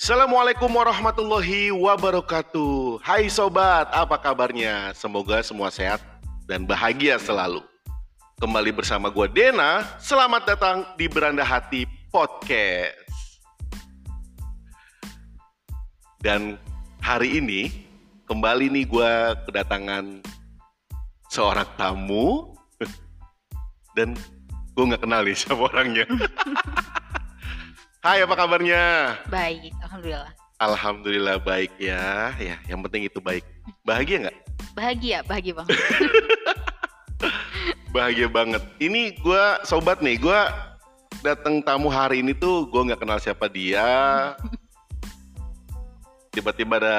Assalamualaikum warahmatullahi wabarakatuh. Hai sobat, apa kabarnya? Semoga semua sehat dan bahagia selalu. Kembali bersama gue Dena. Selamat datang di Beranda Hati Podcast. Dan hari ini kembali nih gue kedatangan seorang tamu dan gue nggak kenal nih siapa orangnya. Hai, apa kabarnya? Baik, alhamdulillah. Alhamdulillah baik ya. Ya, yang penting itu baik. Bahagia nggak? Bahagia, bahagia banget. Bahagia banget. Ini gue sobat nih, gue datang tamu hari ini tuh gue nggak kenal siapa dia. Tiba-tiba ada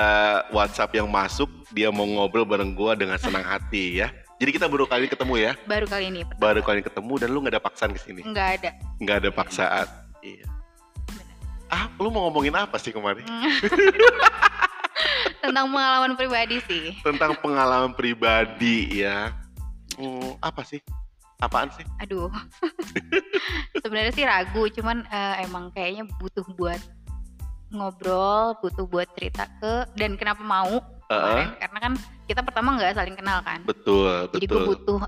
WhatsApp yang masuk, dia mau ngobrol bareng gue dengan senang hati ya. Jadi kita baru kali ketemu ya. Baru kali ini. pertama. Baru kali ketemu dan lu nggak ada paksaan ke sini. Nggak ada. Nggak ada paksaan. Iya. Ah, lu mau ngomongin apa sih kemarin? Tentang pengalaman pribadi sih. Tentang pengalaman pribadi ya. Hmm, apa sih? Apaan sih? Aduh. Sebenarnya sih ragu, cuman eh, emang kayaknya butuh buat ngobrol, butuh buat cerita ke dan kenapa mau? kemarin. Karena kan kita pertama nggak saling kenal kan. Betul, Jadi gue betul. butuh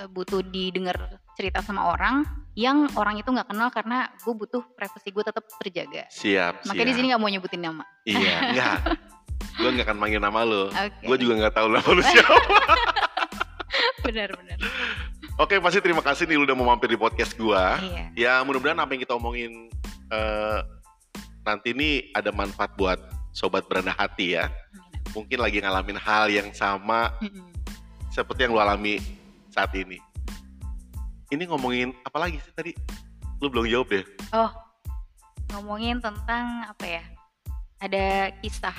eh, butuh didengar cerita sama orang yang orang itu nggak kenal karena gue butuh privasi gue tetap terjaga. Siap, Makanya di sini nggak mau nyebutin nama. Iya, enggak. gue nggak akan manggil nama lu. Oke. Gue juga nggak tahu nama lu siapa. Benar-benar. Oke, pasti terima kasih nih lu udah mau mampir di podcast gua. Iya. Ya, mudah-mudahan apa yang kita omongin eh, nanti ini ada manfaat buat sobat beranda hati ya. Mungkin lagi ngalamin hal yang sama seperti yang lu alami saat ini. Ini ngomongin apa lagi sih tadi? Lu belum jawab deh. Oh, ngomongin tentang apa ya? Ada kisah,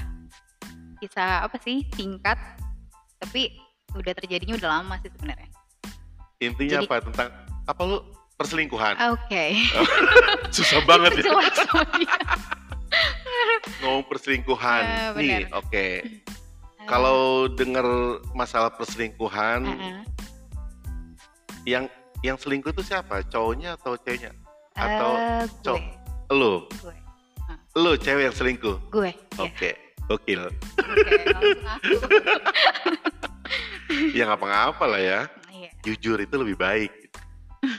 kisah apa sih? Singkat, tapi udah terjadinya udah lama sih sebenarnya. Intinya Jadi- apa tentang apa lu perselingkuhan? Oke. Susah banget ya Jelas sama dia. ngomong perselingkuhan. Eh, Nih, benar. oke. Kalau denger masalah perselingkuhan, Uh-uh. yang yang selingkuh itu siapa? Cowoknya atau ceweknya? Atau Eh, cowok? gue, Lu, gue, lu cewek yang selingkuh. gue. ya. Oke, gokil. Oke, langsung aku. Ya ngapa-ngapa lah ya. Iya. Jujur itu lebih baik.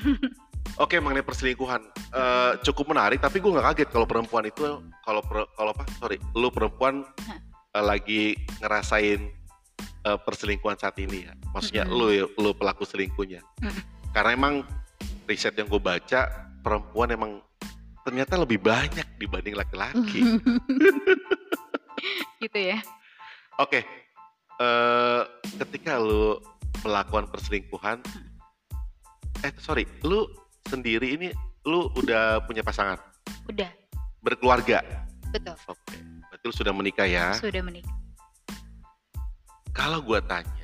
Oke, mengenai perselingkuhan eh, cukup menarik. Tapi gue nggak kaget kalau perempuan itu kalau kalau apa? Sorry, lu perempuan Hah. eh, lagi ngerasain perselingkuhan saat ini ya. Maksudnya Mm-mm. lu lu pelaku selingkuhnya. Mm. Karena emang riset yang gue baca perempuan emang ternyata lebih banyak dibanding laki-laki. gitu ya. Oke, eh, ketika lu melakukan perselingkuhan, eh sorry, lu sendiri ini lu udah punya pasangan, Udah, berkeluarga. betul. Oke, berarti lu sudah menikah ya. Sudah menikah. Kalau gua tanya,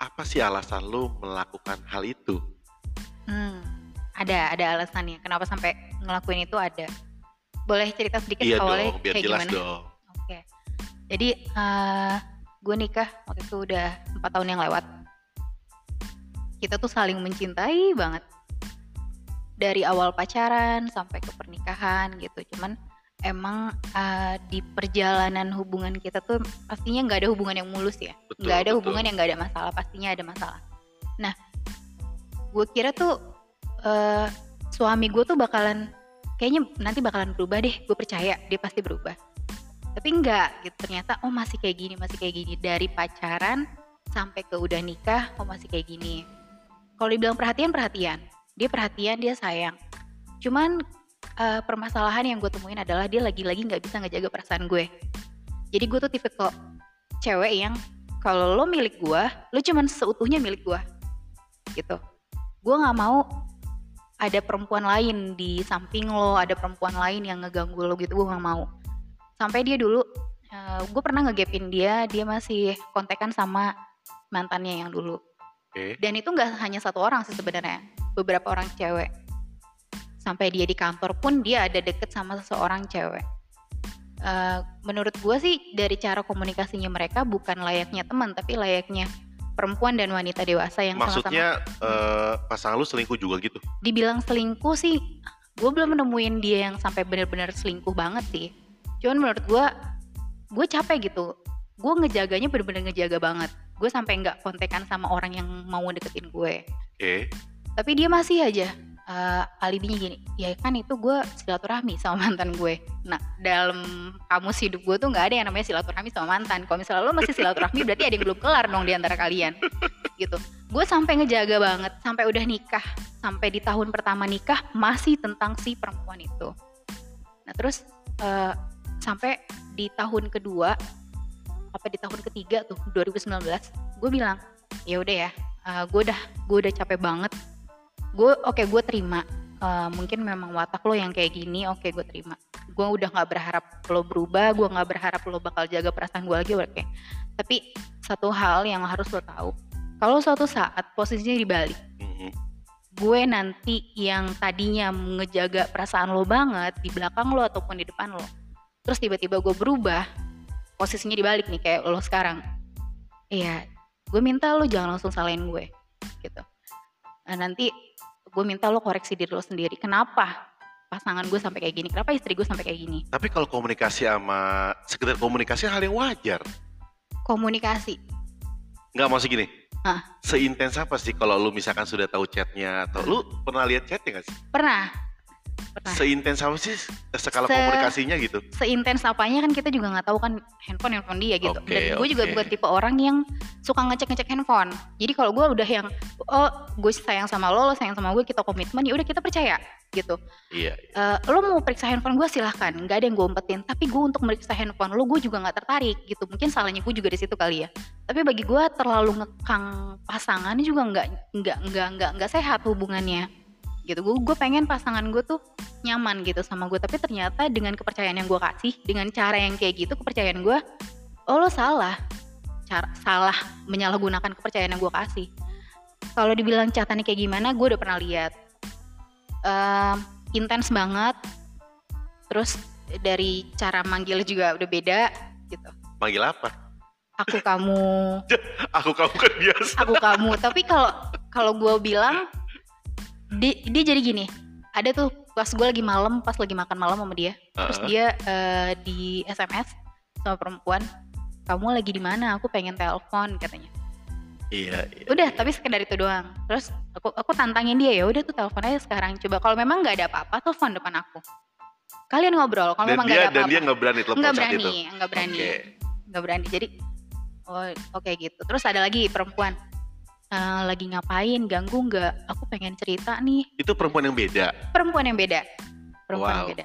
apa sih alasan lu melakukan hal itu? Hmm, ada ada alasannya. Kenapa sampai ngelakuin itu ada. Boleh cerita sedikit iya awalnya dong, biar kayak jelas gimana? dong. Oke. Jadi gue nikah waktu itu udah empat tahun yang lewat. Kita tuh saling mencintai banget dari awal pacaran sampai ke pernikahan gitu. Cuman emang eh, di perjalanan hubungan kita tuh pastinya nggak ada hubungan yang mulus ya. Nggak ada betul. hubungan yang nggak ada masalah. Pastinya ada masalah. Nah, gue kira tuh eh, suami gue tuh bakalan kayaknya nanti bakalan berubah deh. Gue percaya dia pasti berubah tapi enggak gitu ternyata oh masih kayak gini masih kayak gini dari pacaran sampai ke udah nikah oh masih kayak gini kalau dibilang perhatian perhatian dia perhatian dia sayang cuman eh, permasalahan yang gue temuin adalah dia lagi-lagi nggak bisa ngejaga perasaan gue. Jadi gue tuh tipe kok cewek yang kalau lo milik gue lo cuman seutuhnya milik gue gitu. Gue nggak mau ada perempuan lain di samping lo ada perempuan lain yang ngeganggu lo gitu gue nggak mau. Sampai dia dulu gue pernah ngegapin dia dia masih kontekan sama mantannya yang dulu. Oke. dan itu nggak hanya satu orang sih sebenarnya beberapa orang cewek sampai dia di kantor pun dia ada deket sama seseorang cewek. Eh, menurut gue sih dari cara komunikasinya mereka bukan layaknya teman tapi layaknya perempuan dan wanita dewasa yang sama-sama. Maksudnya eh, pasangan lu selingkuh juga gitu? dibilang selingkuh sih gue belum nemuin dia yang sampai benar-benar selingkuh banget sih. Cuman menurut gue gue capek gitu. Gue ngejaganya bener-bener ngejaga banget. Gue sampai nggak kontekan sama orang yang mau deketin gue. Oke. tapi dia masih aja eh, alibinya gini ya kan itu gue silaturahmi sama mantan gue. Nah dalam kamus hidup gue tuh nggak ada yang namanya silaturahmi sama mantan. Kalau misalnya lo masih silaturahmi berarti ada yang belum kelar dong di antara kalian. Gitu. Gue sampai ngejaga banget sampai udah nikah sampai di tahun pertama nikah masih tentang si perempuan itu. Nah terus eh, sampai di tahun kedua apa di tahun ketiga tuh 2019 gue bilang ya udah ya eh, gue udah gue udah capek banget gue oke gue terima. Eh, mungkin memang watak lo yang kayak gini oke gue terima. Gue udah nggak berharap lo berubah gue nggak berharap lo bakal jaga perasaan gue lagi oke. Tapi satu hal yang harus lo tahu kalau suatu saat posisinya dibalik Mhm. gue nanti yang tadinya ngejaga perasaan lo banget di belakang lo ataupun di depan lo terus tiba-tiba gue berubah posisinya dibalik nih kayak lo sekarang. Iya gue minta lo jangan langsung salahin gue gitu. Nah, nanti gue minta lo koreksi diri lo sendiri kenapa pasangan gue sampai kayak gini kenapa istri gue sampai kayak gini Tapi kalau komunikasi sama sekedar komunikasi hal yang wajar. komunikasi Nggak maksud gini. Hah? Seintens apa sih kalau lu misalkan sudah tahu chatnya atau lu pernah lihat chatnya nggak sih? pernah pernah Seintens apa sih? Skala Se- komunikasinya gitu? seintens apanya? Kan kita juga nggak tahu kan handphone handphone dia gitu. Oke, dan gue juga bukan tipe orang yang suka ngecek ngecek handphone. Jadi kalau gue udah yang oh gue sayang sama lo lo sayang sama gue kita komitmen ya udah kita percaya gitu. Iya. Eh, lo mau periksa handphone gue silahkan. Nggak ada yang gue umpetin. Tapi gue untuk meriksa handphone lo gue juga nggak tertarik gitu. Mungkin salahnya gue juga di situ kali ya. Tapi bagi gue terlalu ngekang pasangan juga nggak nggak nggak nggak nggak sehat hubungannya gitu. Gue gue pengen pasangan gue tuh nyaman gitu sama gue tapi ternyata dengan kepercayaan yang gue kasih dengan cara yang kayak gitu kepercayaan gue oh lo salah. Cara salah menyalahgunakan kepercayaan yang gue kasih. Kalau dibilang catatannya kayak gimana gue udah pernah lihat. Em, intens banget. Terus dari cara manggil juga udah beda gitu. Manggil apa? aku kamu. Aku kamu kan biasa. aku kamu. Tapi kalau kalau gue bilang dia, dia jadi gini ada tuh pas gue lagi malam pas lagi makan malam sama dia. Terus Heeh. dia eh, di sms sama perempuan kamu lagi di mana? Aku pengen telepon katanya. Iya, iya. udah tapi sekedar itu doang. Terus aku aku tantangin dia ya udah tuh telepon aja sekarang. Coba kalau memang nggak ada apa-apa telepon depan aku. Kalian ngobrol kalau Dan memang nggak ada dan apa-apa. dia nggak berani telepon nggak berani nggak berani. Nggak berani. Jadi oh oke gitu. Terus ada lagi perempuan "Eh, lagi ngapain ganggu nggak? Aku pengen cerita nih. Itu perempuan yang beda. perempuan yang beda. Perempuan yang Wow. beda.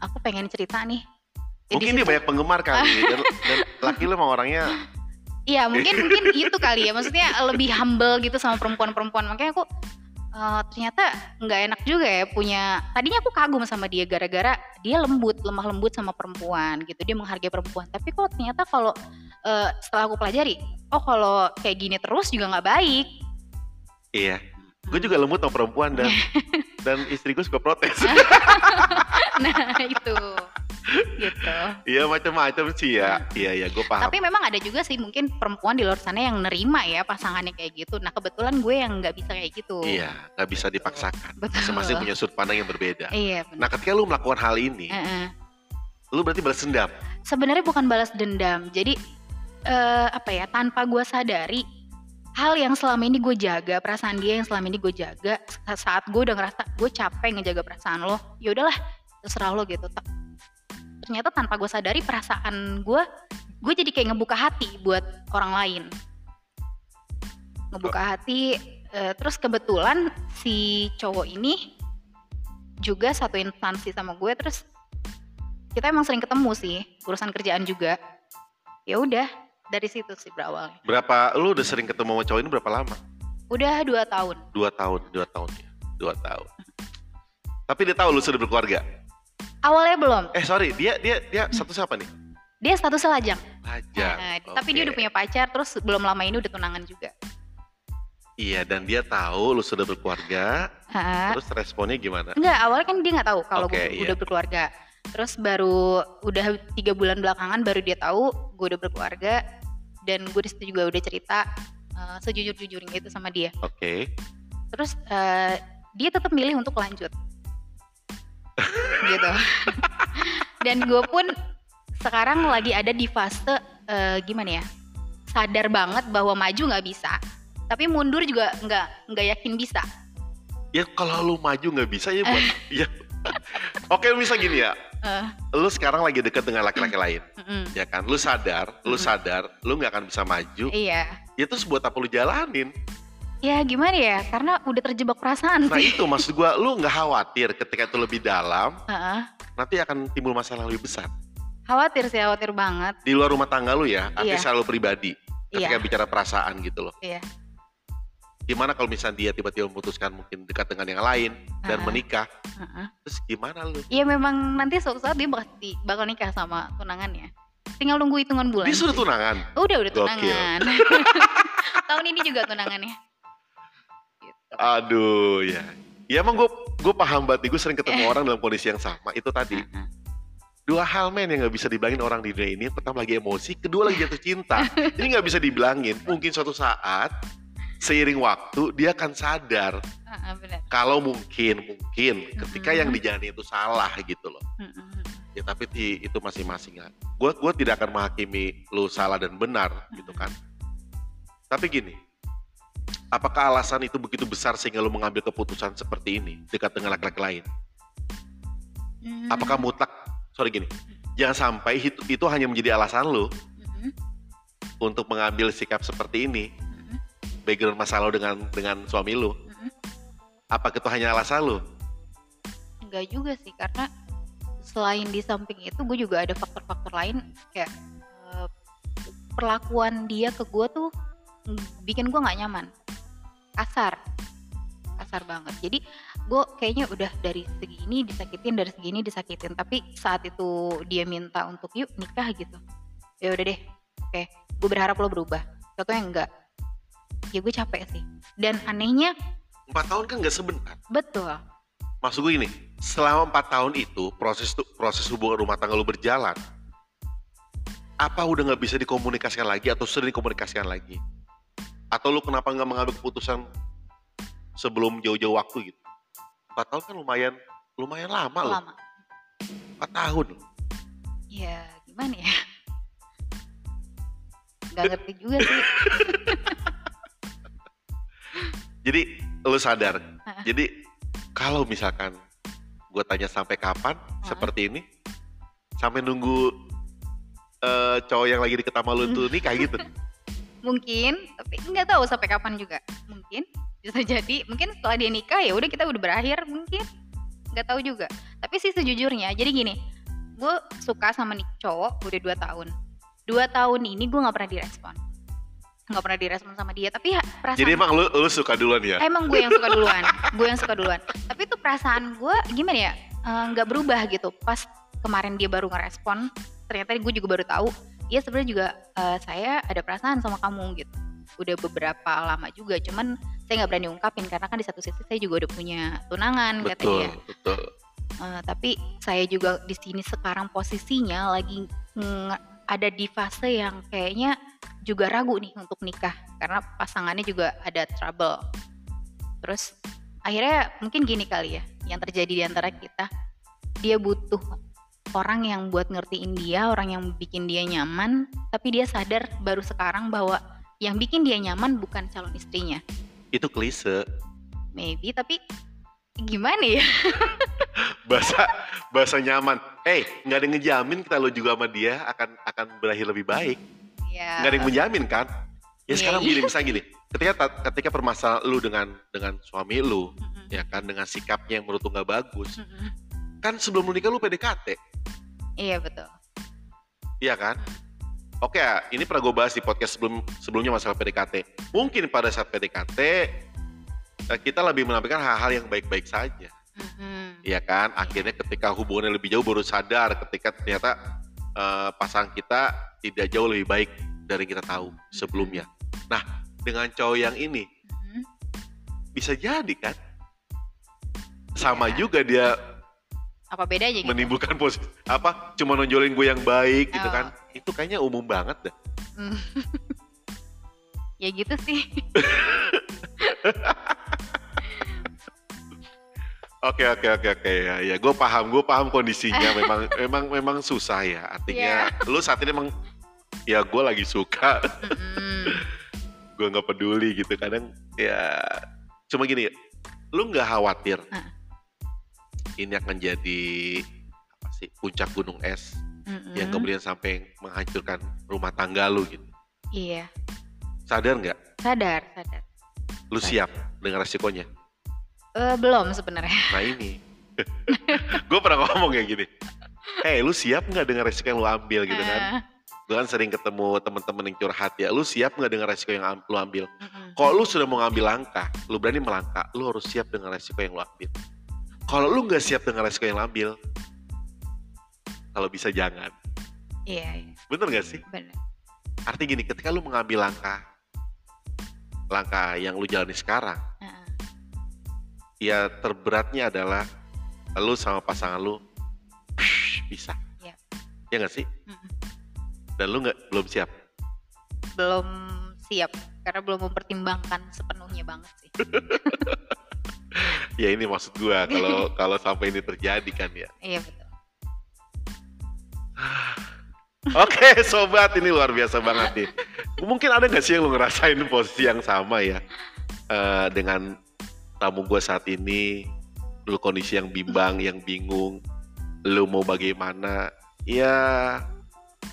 Aku pengen cerita nih. Ya, di Mungkin dia situ- banyak penggemar kali dan, dan laki lu orangnya Iya mungkin mungkin itu kali ya. Maksudnya lebih humble gitu sama perempuan-perempuan. Makanya aku eh, ternyata nggak enak juga ya punya tadinya aku kagum sama dia gara-gara dia lembut lemah lembut sama perempuan gitu dia menghargai perempuan tapi kok ternyata kalau eh, setelah aku pelajari oh kalau kayak gini terus juga nggak baik iya. Gue juga lembut sama perempuan dan dan istri gue suka protes. nah itu gitu Iya macam-macam sih ya. Iya iya gue paham. tapi memang ada juga sih mungkin perempuan di luar sana yang nerima ya pasangannya kayak gitu nah kebetulan gue yang nggak bisa kayak gitu Iya, nggak bisa dipaksakan. Betul. Masing-masing punya sudut pandang yang berbeda. iya benar Nah, ketika lu melakukan hal ini, Heeh. lu berarti balas dendam. sebenarnya bukan balas dendam jadi eh, apa ya tanpa gue sadari hal yang selama ini gue jaga perasaan dia yang selama ini gue jaga sa- saat gue udah ngerasa gue capek ngejaga perasaan lo ya udahlah terserah lo gitu ternyata tanpa gue sadari perasaan gue gue jadi kayak ngebuka hati buat orang lain ngebuka hati eh, terus kebetulan si cowok ini juga satu instansi sama gue terus kita emang sering ketemu sih urusan kerjaan juga ya udah dari situ sih berawalnya Berapa lu udah sering ketemu sama cowok ini berapa lama? udah dua tahun Dua tahun, dua tahun ya. Dua tahun. Tapi dia tahu lu sudah berkeluarga. Awalnya belum Eh sorry, dia dia dia satu siapa nih? dia statusnya lajang Lajang. Nah, tapi dia udah punya pacar terus belum lama ini udah tunangan juga Iya, dan dia tahu lu sudah berkeluarga. Hah? Terus responnya gimana? Enggak, awalnya kan dia nggak tahu kalau Oke, gue iya. udah berkeluarga. Terus baru udah tiga bulan belakangan baru dia tahu gue udah berkeluarga dan gue di situ juga udah cerita eh, sejujur-jujurnya itu sama dia. Oke. Terus eh, dia tetap milih untuk lanjut, gitu. dan gue pun sekarang lagi ada di fase eh, gimana ya sadar banget bahwa maju nggak bisa tapi mundur juga nggak nggak yakin bisa Ya kalau lu maju nggak bisa ya buat ya. Oke misal gini ya, Eh, lu sekarang lagi deket dengan laki-laki lain, mm-mm. ya kan? Lu sadar, lu sadar, lu nggak akan bisa maju. iya Ya terus buat apa lu jalanin? Ya gimana ya karena udah terjebak perasaan Nah sih itu maksud gua, lu nggak khawatir ketika itu lebih dalam, Heeh. nanti akan timbul masalah lebih besar. khawatir sih khawatir banget Di luar rumah tangga lu ya, Iya. artinya selalu pribadi. Ketika iya bicara perasaan gitu loh. iya Gimana kalau misalnya dia tiba-tiba memutuskan mungkin dekat dengan yang lain dan Ah. menikah, Heeh. terus gimana lu? Iya memang nanti suatu saat dia bakal, bakal nikah sama tunangannya. Tinggal nunggu hitungan bulan. Dia sudah tunangan. Udah udah tunangan. Tahun ini juga tunangannya. Aduh ya. Ya emang gue gue paham banget nih, gue sering ketemu orang dalam kondisi yang sama. Itu tadi dua hal men yang nggak bisa dibilangin orang di dunia ini. Pertama lagi emosi, kedua lagi jatuh cinta. Ini nggak bisa dibilangin. Mungkin suatu saat seiring waktu dia akan sadar kalau mungkin mungkin ketika yang dijalani itu salah gitu loh. Ya tapi ti- itu masing-masing ya. Gue gua tidak akan menghakimi lu salah dan benar gitu kan. Tapi gini, apakah alasan itu begitu besar sehingga lu mengambil keputusan seperti ini dekat dengan laki-laki lain? Hmm. Apakah mutlak? Sorry gini, jangan sampai itu, itu hanya menjadi alasan lu Mhm. untuk mengambil sikap seperti ini, Mhm. background masalah lu dengan dengan suami lu. Mhm. Apakah itu hanya alasan lu? Enggak juga sih karena selain di samping itu gue juga ada faktor-faktor lain kayak eh, perlakuan dia ke gue tuh mm, bikin gue nggak nyaman kasar. Kasar banget. Jadi gue kayaknya udah dari segi ini disakitin dari segi ini disakitin. Tapi saat itu dia minta untuk yuk nikah gitu ya udah deh. Oke gue berharap lo berubah. Contohnya enggak. Ya gue capek sih. Dan anehnya Empat tahun kan nggak sebentar. betul. Maksud gue gini, selama empat tahun itu proses proses hubungan rumah tangga lu berjalan, apa udah nggak bisa dikomunikasikan lagi atau sering dikomunikasikan lagi? Atau lu kenapa nggak mengambil keputusan sebelum jauh-jauh waktu gitu? Empat tahun kan lumayan lumayan lama loh, lama. Empat tahun. ya gimana ya? Nggak ngerti juga sih. Jadi lu sadar, jadi kalau misalkan gue tanya sampai kapan seperti ini, sampai nunggu eh, cowok yang lagi deket sama lu tuh nikah gitu. mungkin tapi nggak tahu sampai kapan juga. Mungkin bisa jadi mungkin setelah dia nikah ya udah kita udah berakhir mungkin. Nggak tahu juga. Tapi sih sejujurnya jadi gini gue suka sama nih cowok udah dua tahun. Dua tahun ini gue nggak pernah direspon. Nggak pernah direspon sama dia tapi perasaan Jadi emang lu, lu suka duluan ya? emang gue yang suka duluan. Gue yang suka duluan. Tapi itu perasaan gue gimana ya eh, nggak berubah gitu. Pas kemarin dia baru ngerespon ternyata gue juga baru tahu dia sebenarnya juga eh, saya ada perasaan sama kamu gitu udah beberapa lama juga cuman saya nggak berani ungkapin karena kan di satu sisi saya juga udah punya tunangan betul, katanya betul. Eh, tapi saya juga di sini sekarang posisinya lagi ada di fase yang kayaknya juga ragu nih untuk nikah karena pasangannya juga ada trouble. Terus akhirnya mungkin gini kali ya yang terjadi di antara kita dia butuh orang yang buat ngertiin dia, orang yang bikin dia nyaman, tapi dia sadar baru sekarang bahwa yang bikin dia nyaman bukan calon istrinya. Itu klise. Maybe tapi gimana ya? Bahasa bahasa nyaman. Eh, nggak ada yang ngejamin kita lo juga sama dia akan akan berakhir lebih baik. ya Nggak ada yang menjamin kan? Ya Iya, sekarang iya. gini, misalnya gini. Ketika ketika permasalahan lu dengan dengan suami lu, Mm-mm. ya kan dengan sikapnya yang menurut lu nggak bagus, Mm-mm. Kan sebelum lu nikah lu PDKT, Iya betul. iya kan? Oke, ya, ini pernah gue bahas di podcast sebelum sebelumnya masalah PDKT. Mungkin pada saat PDKT eh, kita lebih menampilkan hal-hal yang baik-baik saja. Mhm. Iya kan? Akhirnya ketika hubungannya lebih jauh baru sadar ketika ternyata eh, pasangan kita tidak jauh lebih baik dari kita tahu sebelumnya. Nah, dengan cowok yang ini Mhm. bisa jadi kan? Sama Ya. juga dia Apa bedanya gitu? menimbulkan posisi apa? Cuma nonjolin gue yang baik gitu Oh. kan? Itu kayaknya umum banget dah. Hmm. ya gitu sih. Oke oke oke oke ya ya gue paham gue paham kondisinya memang memang memang susah ya artinya lu saat ini emang ya gue lagi suka gue nggak peduli gitu kadang ya cuma gini lu nggak khawatir Ah. Ini akan jadi apa sih puncak gunung es Mm-mm. yang kemudian sampai menghancurkan rumah tangga lu gitu. Iya, sadar nggak? Sadar, sadar. lu siap dengan resikonya? Eh, belum sebenarnya. nah ini. Gue pernah ngomong kayak gini. Eh lu siap nggak dengan resiko yang lu ambil? gitu kan. Eh, gue kan sering ketemu temen-temen yang curhat ya lu siap nggak dengan resiko yang am- lu ambil? Kalau lu sudah mau ngambil langkah lu berani melangkah lu harus siap dengan resiko yang lu ambil kalau lu nggak siap dengan resiko yang ambil kalau bisa jangan Iya, iya, bener gak sih benar. artinya gini ketika lu mengambil langkah langkah yang lu jalani sekarang Heeh. ya terberatnya adalah lu sama pasangan lu bisa Iya. ya nggak sih Mm-mm. dan lu nggak belum siap Belum siap karena belum mempertimbangkan sepenuhnya banget sih. ya ini maksud gua kalau kalau sampai ini terjadi kan ya iya betul. Oke sobat ini luar biasa banget nih. Mungkin ada nggak sih yang lu ngerasain posisi yang sama ya Eh, dengan tamu gue saat ini, lu kondisi yang bimbang, yang bingung, lu mau bagaimana? Ya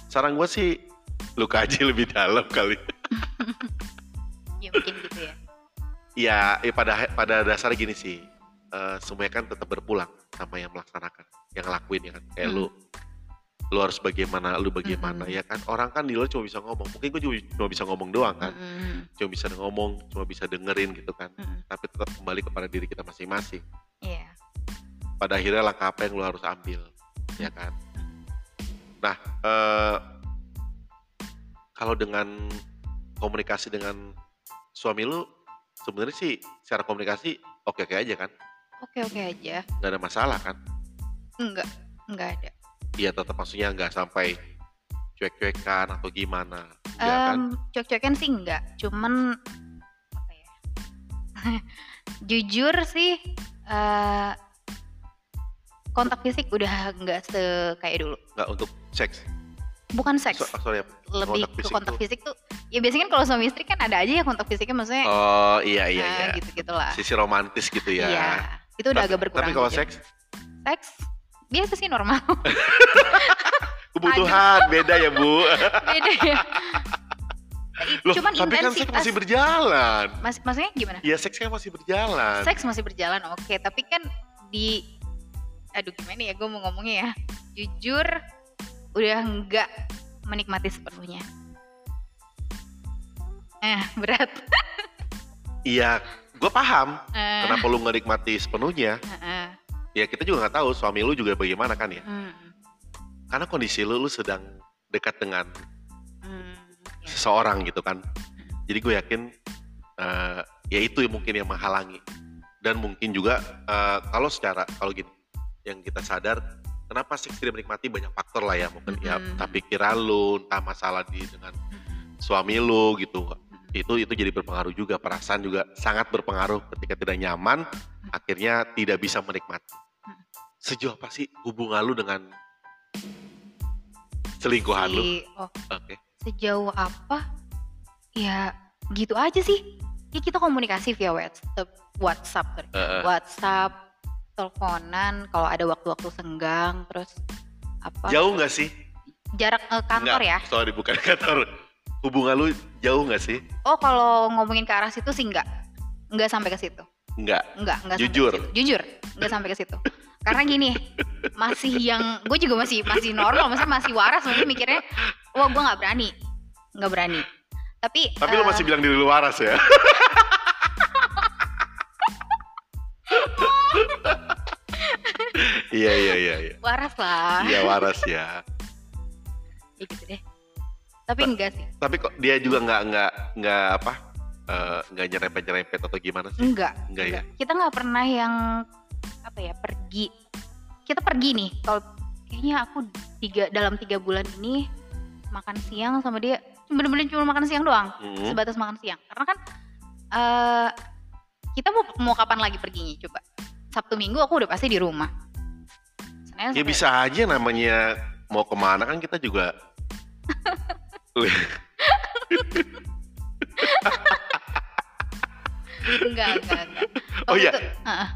saran gue sih lu kaji lebih dalam kali. Ya mungkin gitu ya. Ya, ya pada pada dasarnya gini sih, eh, semuanya kan tetap berpulang sama yang melaksanakan, yang ngelakuin ya kan. Kayak Hmm. lu, lu harus bagaimana, lu bagaimana Mm-mm. ya kan. Orang kan di luar cuma bisa ngomong, mungkin gue cuma bisa ngomong doang kan. Mm-mm. Cuma bisa ngomong, cuma bisa dengerin gitu kan. Mm-mm. Tapi tetap kembali kepada diri kita masing-masing. Iya. Pada akhirnya langkah apa yang lu harus ambil, ya kan. Nah, eh, kalau dengan komunikasi dengan suami lu, sebenarnya sih secara komunikasi oke-oke aja kan. Oke oke aja. nggak ada masalah kan Enggak, enggak ada. iya tetap maksudnya nggak sampai cuek-cuekan atau gimana Enggak kan Em, cuek-cuekan sih enggak, cuman apa ya? Jujur sih eh, kontak fisik udah enggak se kayak dulu. nggak untuk seks Bukan seks, So- sorry lebih kontak ke fisik kontak tuh. fisik tuh. Ya biasanya kan kalau suami istri kan ada aja ya kontak fisiknya maksudnya oh iya iya nah, iya gitu-gitulah. sisi romantis gitu ya Iya, itu udah Tapi- agak berkurang. tapi kalau seks seks biasa sih normal. kebutuhan beda ya bu Beda ya. Loh, cuman tapi kan seks masih berjalan Mas, maksudnya gimana? ya seks kan masih berjalan Seks masih berjalan oke, tapi kan di aduh gimana ya gue mau ngomongnya ya. Jujur udah enggak menikmati sepenuhnya. Eh, berat. iya gue paham Eh, kenapa lu nggak nikmati sepenuhnya eh, eh, ya kita juga nggak tahu suami lu juga bagaimana kan ya hmm, karena kondisi lu lu sedang dekat dengan hmm, ya. seseorang gitu kan. Jadi gue yakin eh, ya itu yang mungkin yang menghalangi. Dan mungkin juga eh, kalau secara kalau gini yang kita sadar kenapa seks tidak menikmati banyak faktor lah ya mungkin ya Mm-mm. entah pikiran lu, entah masalah di dengan Hmm, suami lu gitu. Itu itu jadi berpengaruh juga perasaan juga sangat berpengaruh ketika tidak nyaman akhirnya tidak bisa menikmati. Mm. Sejauh apa sih hubungan lu dengan selingkuhan lu? Si- oh, Oke. sejauh apa? Ya gitu aja sih. Ya kita komunikasi via WhatsApp, WhatsApp, sorry. Eh, eh. WhatsApp, teleponan kalau ada waktu-waktu senggang, terus apa? Jauh nggak sih? Jarak eh, kantor Nggak, ya? Sorry bukan kantor. Hubungan lu jauh nggak sih? Oh kalau ngomongin ke arah situ sih enggak, enggak sampai ke situ, Enggak. enggak, enggak Jujur. sampai ke situ. Jujur, enggak sampai ke situ. Karena gini, masih yang gue juga masih masih normal, maksudnya masih waras, maksudnya mikirnya, wah gue nggak berani, nggak berani. Tapi, Tapi lu eh, masih bilang diri lu waras ya? iya iya iya iya. waras lah, Iya waras ya. ya gitu deh. Tapi enggak sih, Tapi kok dia juga nggak nggak nggak apa? eh, nggak nyerempet nyerempet atau gimana sih? enggak. Enggak ya. Kita nggak pernah yang apa ya pergi. Kita pergi nih, kalau kayaknya aku tiga dalam tiga bulan ini makan siang sama dia bener-bener cuma makan siang doang. Hmm. sebatas makan siang karena kan eh kita mau mau kapan lagi perginya coba Sabtu Minggu aku udah pasti di rumah. Senin Ya bisa aja namanya mau ke mana kan kita juga Enggak, enggak, enggak. Oh iya. itu- Heeh.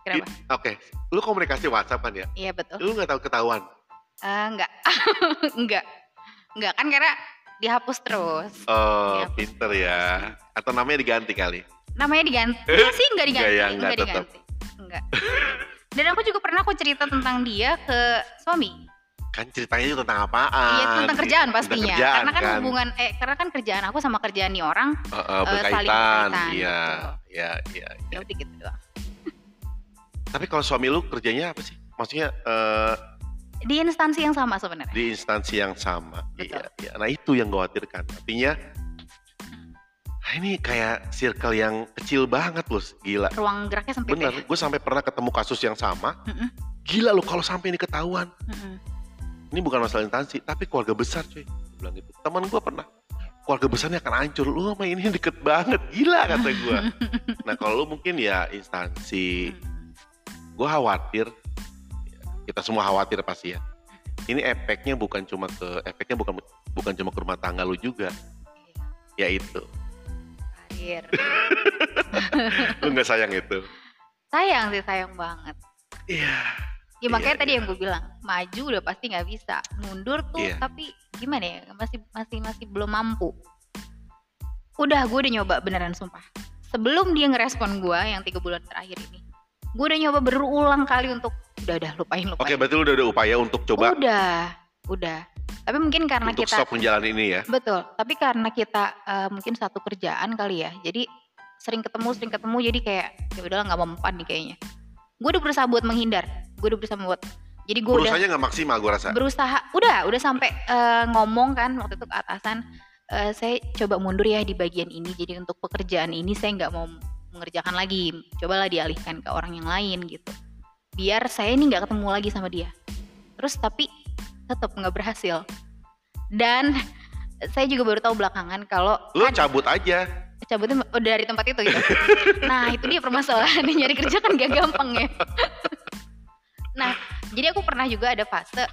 Kenapa? Oke, lu komunikasi WhatsApp kan ya? Iya betul. Lu nggak tahu ketahuan. Eh, enggak. enggak. Enggak kan karena dihapus terus. Oh, Iya, pinter ya. Atau namanya diganti kali. Namanya diganti. Iya sih enggak diganti. Enggak ya, enggak tetap. diganti. Enggak. Dan aku juga pernah aku cerita tentang dia ke suami. Kan ceritanya itu tentang apaan? Iya tentang kerjaan Tentang pastinya. kerjaan, karena kan, hubungan eh karena kan kerjaan aku sama kerjaan nih orang eh, eh, berkaitan. saling berkaitan, Iya, betul. iya, iya. ya udah gitu doang. Tapi kalau suami lu kerjanya apa sih? Maksudnya eh, Di instansi yang sama sebenarnya. di instansi yang sama. Betul. Iya, iya. Nah itu yang gue khawatirkan. Artinya, ah, ini kayak circle yang kecil banget loh, gila. Ruang geraknya sempit Bener, ya. gue sampai pernah ketemu kasus yang sama. Mm-mm. Gila loh kalau sampai ini ketahuan. Mm-mm. Ini bukan masalah instansi, tapi keluarga besar cuy. Bilang gitu. Teman gue pernah. Keluarga besarnya akan hancur. Lu sama ini deket banget. Gila kata gue. nah kalau lu mungkin ya instansi. Gue khawatir. Kita semua khawatir pasti ya. Ini efeknya bukan cuma ke efeknya bukan bukan cuma ke rumah tangga lu juga. Ya itu. Karir. Lu nggak sayang itu. Sayang sih sayang banget. Iya. Ya makanya Iya, tadi iya. yang gue bilang maju udah pasti nggak bisa, mundur tuh Iya. tapi gimana ya masih masih masih belum mampu. Udah gue udah nyoba beneran sumpah. Sebelum dia ngerespon gue yang tiga bulan terakhir ini, gue udah nyoba berulang kali untuk udah udah lupain lupain. Oke, berarti lu udah ada upaya untuk coba Udah, udah. Tapi mungkin karena untuk kita stop menjalani ini ya. betul. Tapi karena kita eh, mungkin satu kerjaan kali ya, jadi sering ketemu sering ketemu jadi kayak ya udahlah nggak mempan nih kayaknya. Gue udah berusaha buat menghindar. Gue udah berusaha buat jadi gue udah nggak maksimal gue rasa. berusaha udah udah sampai eh, ngomong kan waktu itu ke atasan eh, saya coba mundur ya di bagian ini jadi untuk pekerjaan ini saya nggak mau mengerjakan lagi cobalah dialihkan ke orang yang lain gitu biar saya ini nggak ketemu lagi sama dia terus tapi tetap nggak berhasil dan saya juga baru tahu belakangan kalau Lu kan cabut aja. cabutnya oh, dari tempat itu gitu. nah itu dia permasalahan nyari kerja kan gak gampang ya. Nah jadi aku pernah juga ada fase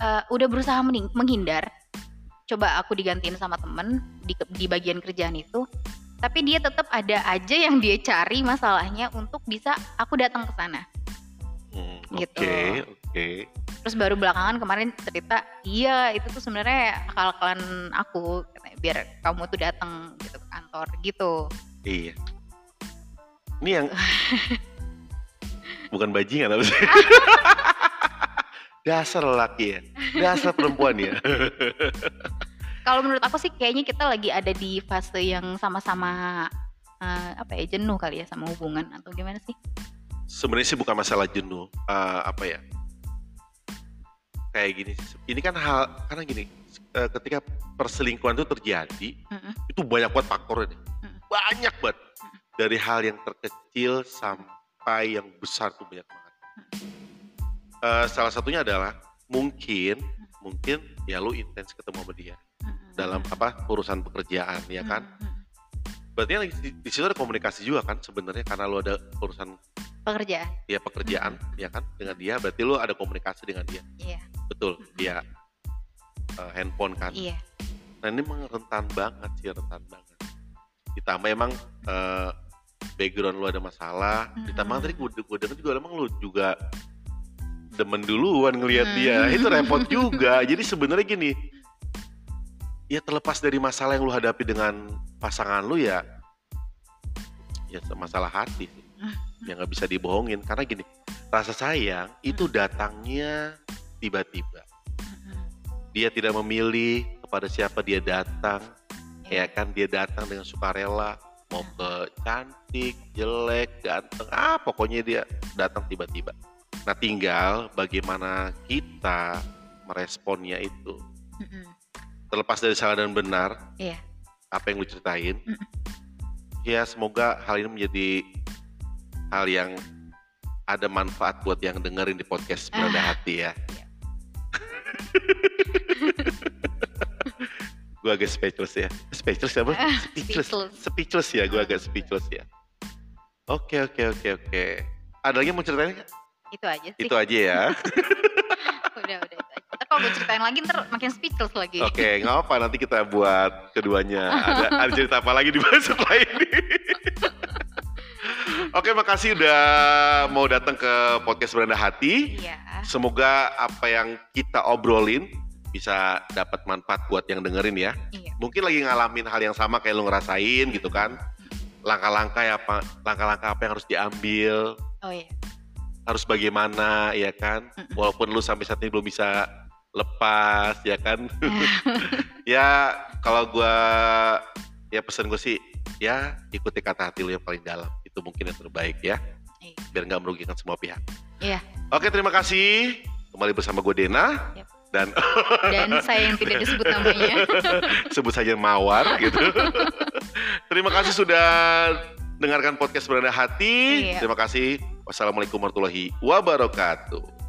eh, udah berusaha menghindar. Coba aku digantiin sama temen di, di bagian kerjaan itu. Tapi dia tetap ada aja yang dia cari masalahnya untuk bisa aku datang ke sana. Hmm, Gitu. Oke, oke. Terus baru belakangan kemarin cerita, iya itu tuh sebenarnya akal-akalan aku biar kamu tuh datang gitu ke kantor gitu. Iya. Ini yang bukan bajingan apa sih? Dasar lelaki ya. Dasar perempuan ya. Kalau menurut aku sih kayaknya kita lagi ada di fase yang sama-sama eh, apa ya jenuh kali ya sama hubungan atau gimana sih? Sebenarnya sih bukan masalah jenuh. Eh, apa ya? Kayak gini. Ini kan hal karena gini. eh, ketika perselingkuhan itu terjadi, Mm-mm. itu banyak banget faktornya. Mm. Banyak banget. Dari hal yang terkecil sampai yang besar tuh banyak banget. Eh, salah satunya adalah mungkin mungkin ya lu intens ketemu sama dia. Dalam apa urusan pekerjaan ya kan? Berarti di, di situ ada komunikasi juga kan sebenarnya karena lu ada urusan Pekerjaan, ya pekerjaan ya kan? Dengan dia berarti lu ada komunikasi dengan dia. Iya, betul dia eh, handphone kan? Iya, nah ini memang rentan banget sih rentan banget. Ditambah emang eh, background lu ada masalah ditambah Mm-mm. tadi gue gue denger juga emang lu juga demen duluan ngelihat Mm. dia itu repot juga jadi sebenarnya gini ya terlepas dari masalah yang lu hadapi dengan pasangan lu ya ya masalah hati Mm. yang nggak bisa dibohongin karena gini rasa sayang itu datangnya tiba-tiba dia tidak memilih kepada siapa dia datang ya Iya. kan dia datang dengan sukarela mau ke cantik jelek ganteng ah pokoknya dia datang tiba-tiba nah tinggal bagaimana kita meresponnya itu Mm-mm. terlepas dari salah dan benar Iya. apa yang lu ceritain Mm-mm. ya semoga hal ini menjadi hal yang ada manfaat buat yang dengerin di podcast Beranda Ah, Hati ya iya. gue agak speechless ya speechless apa Ah, speechless speechless. ya gue agak speechless ya oke oke oke oke ada lagi mau ceritain nggak? Itu aja sih. Itu aja ya. Udah, udah itu aja. Ntar kalau gue ceritain lagi ntar makin speechless lagi. Oke, nggak apa nanti kita buat keduanya. Ada, ada cerita apa lagi di setelah ini? Oke, makasih udah mau datang ke podcast Beranda Hati. Iya. Semoga apa yang kita obrolin bisa dapat manfaat buat yang dengerin ya. Iya. Mungkin lagi ngalamin hal yang sama kayak lu ngerasain gitu kan. Langkah-langkah ya apa langkah-langkah apa yang harus diambil, Oh iya. harus bagaimana ya kan. Walaupun lu sampai saat ini belum bisa lepas ya kan. ya kalau gua ya pesan gue sih ya ikuti kata hati lu yang paling dalam. Itu mungkin yang terbaik ya. Iya. Biar nggak merugikan semua pihak. Iya. Oke, terima kasih. Kembali bersama gue Dena Yap. Dan Dan saya yang tidak disebut namanya. sebut saja Mawar gitu. terima kasih sudah dengarkan podcast Beranda Hati. Iya. Terima kasih. Wassalamualaikum warahmatullahi wabarakatuh.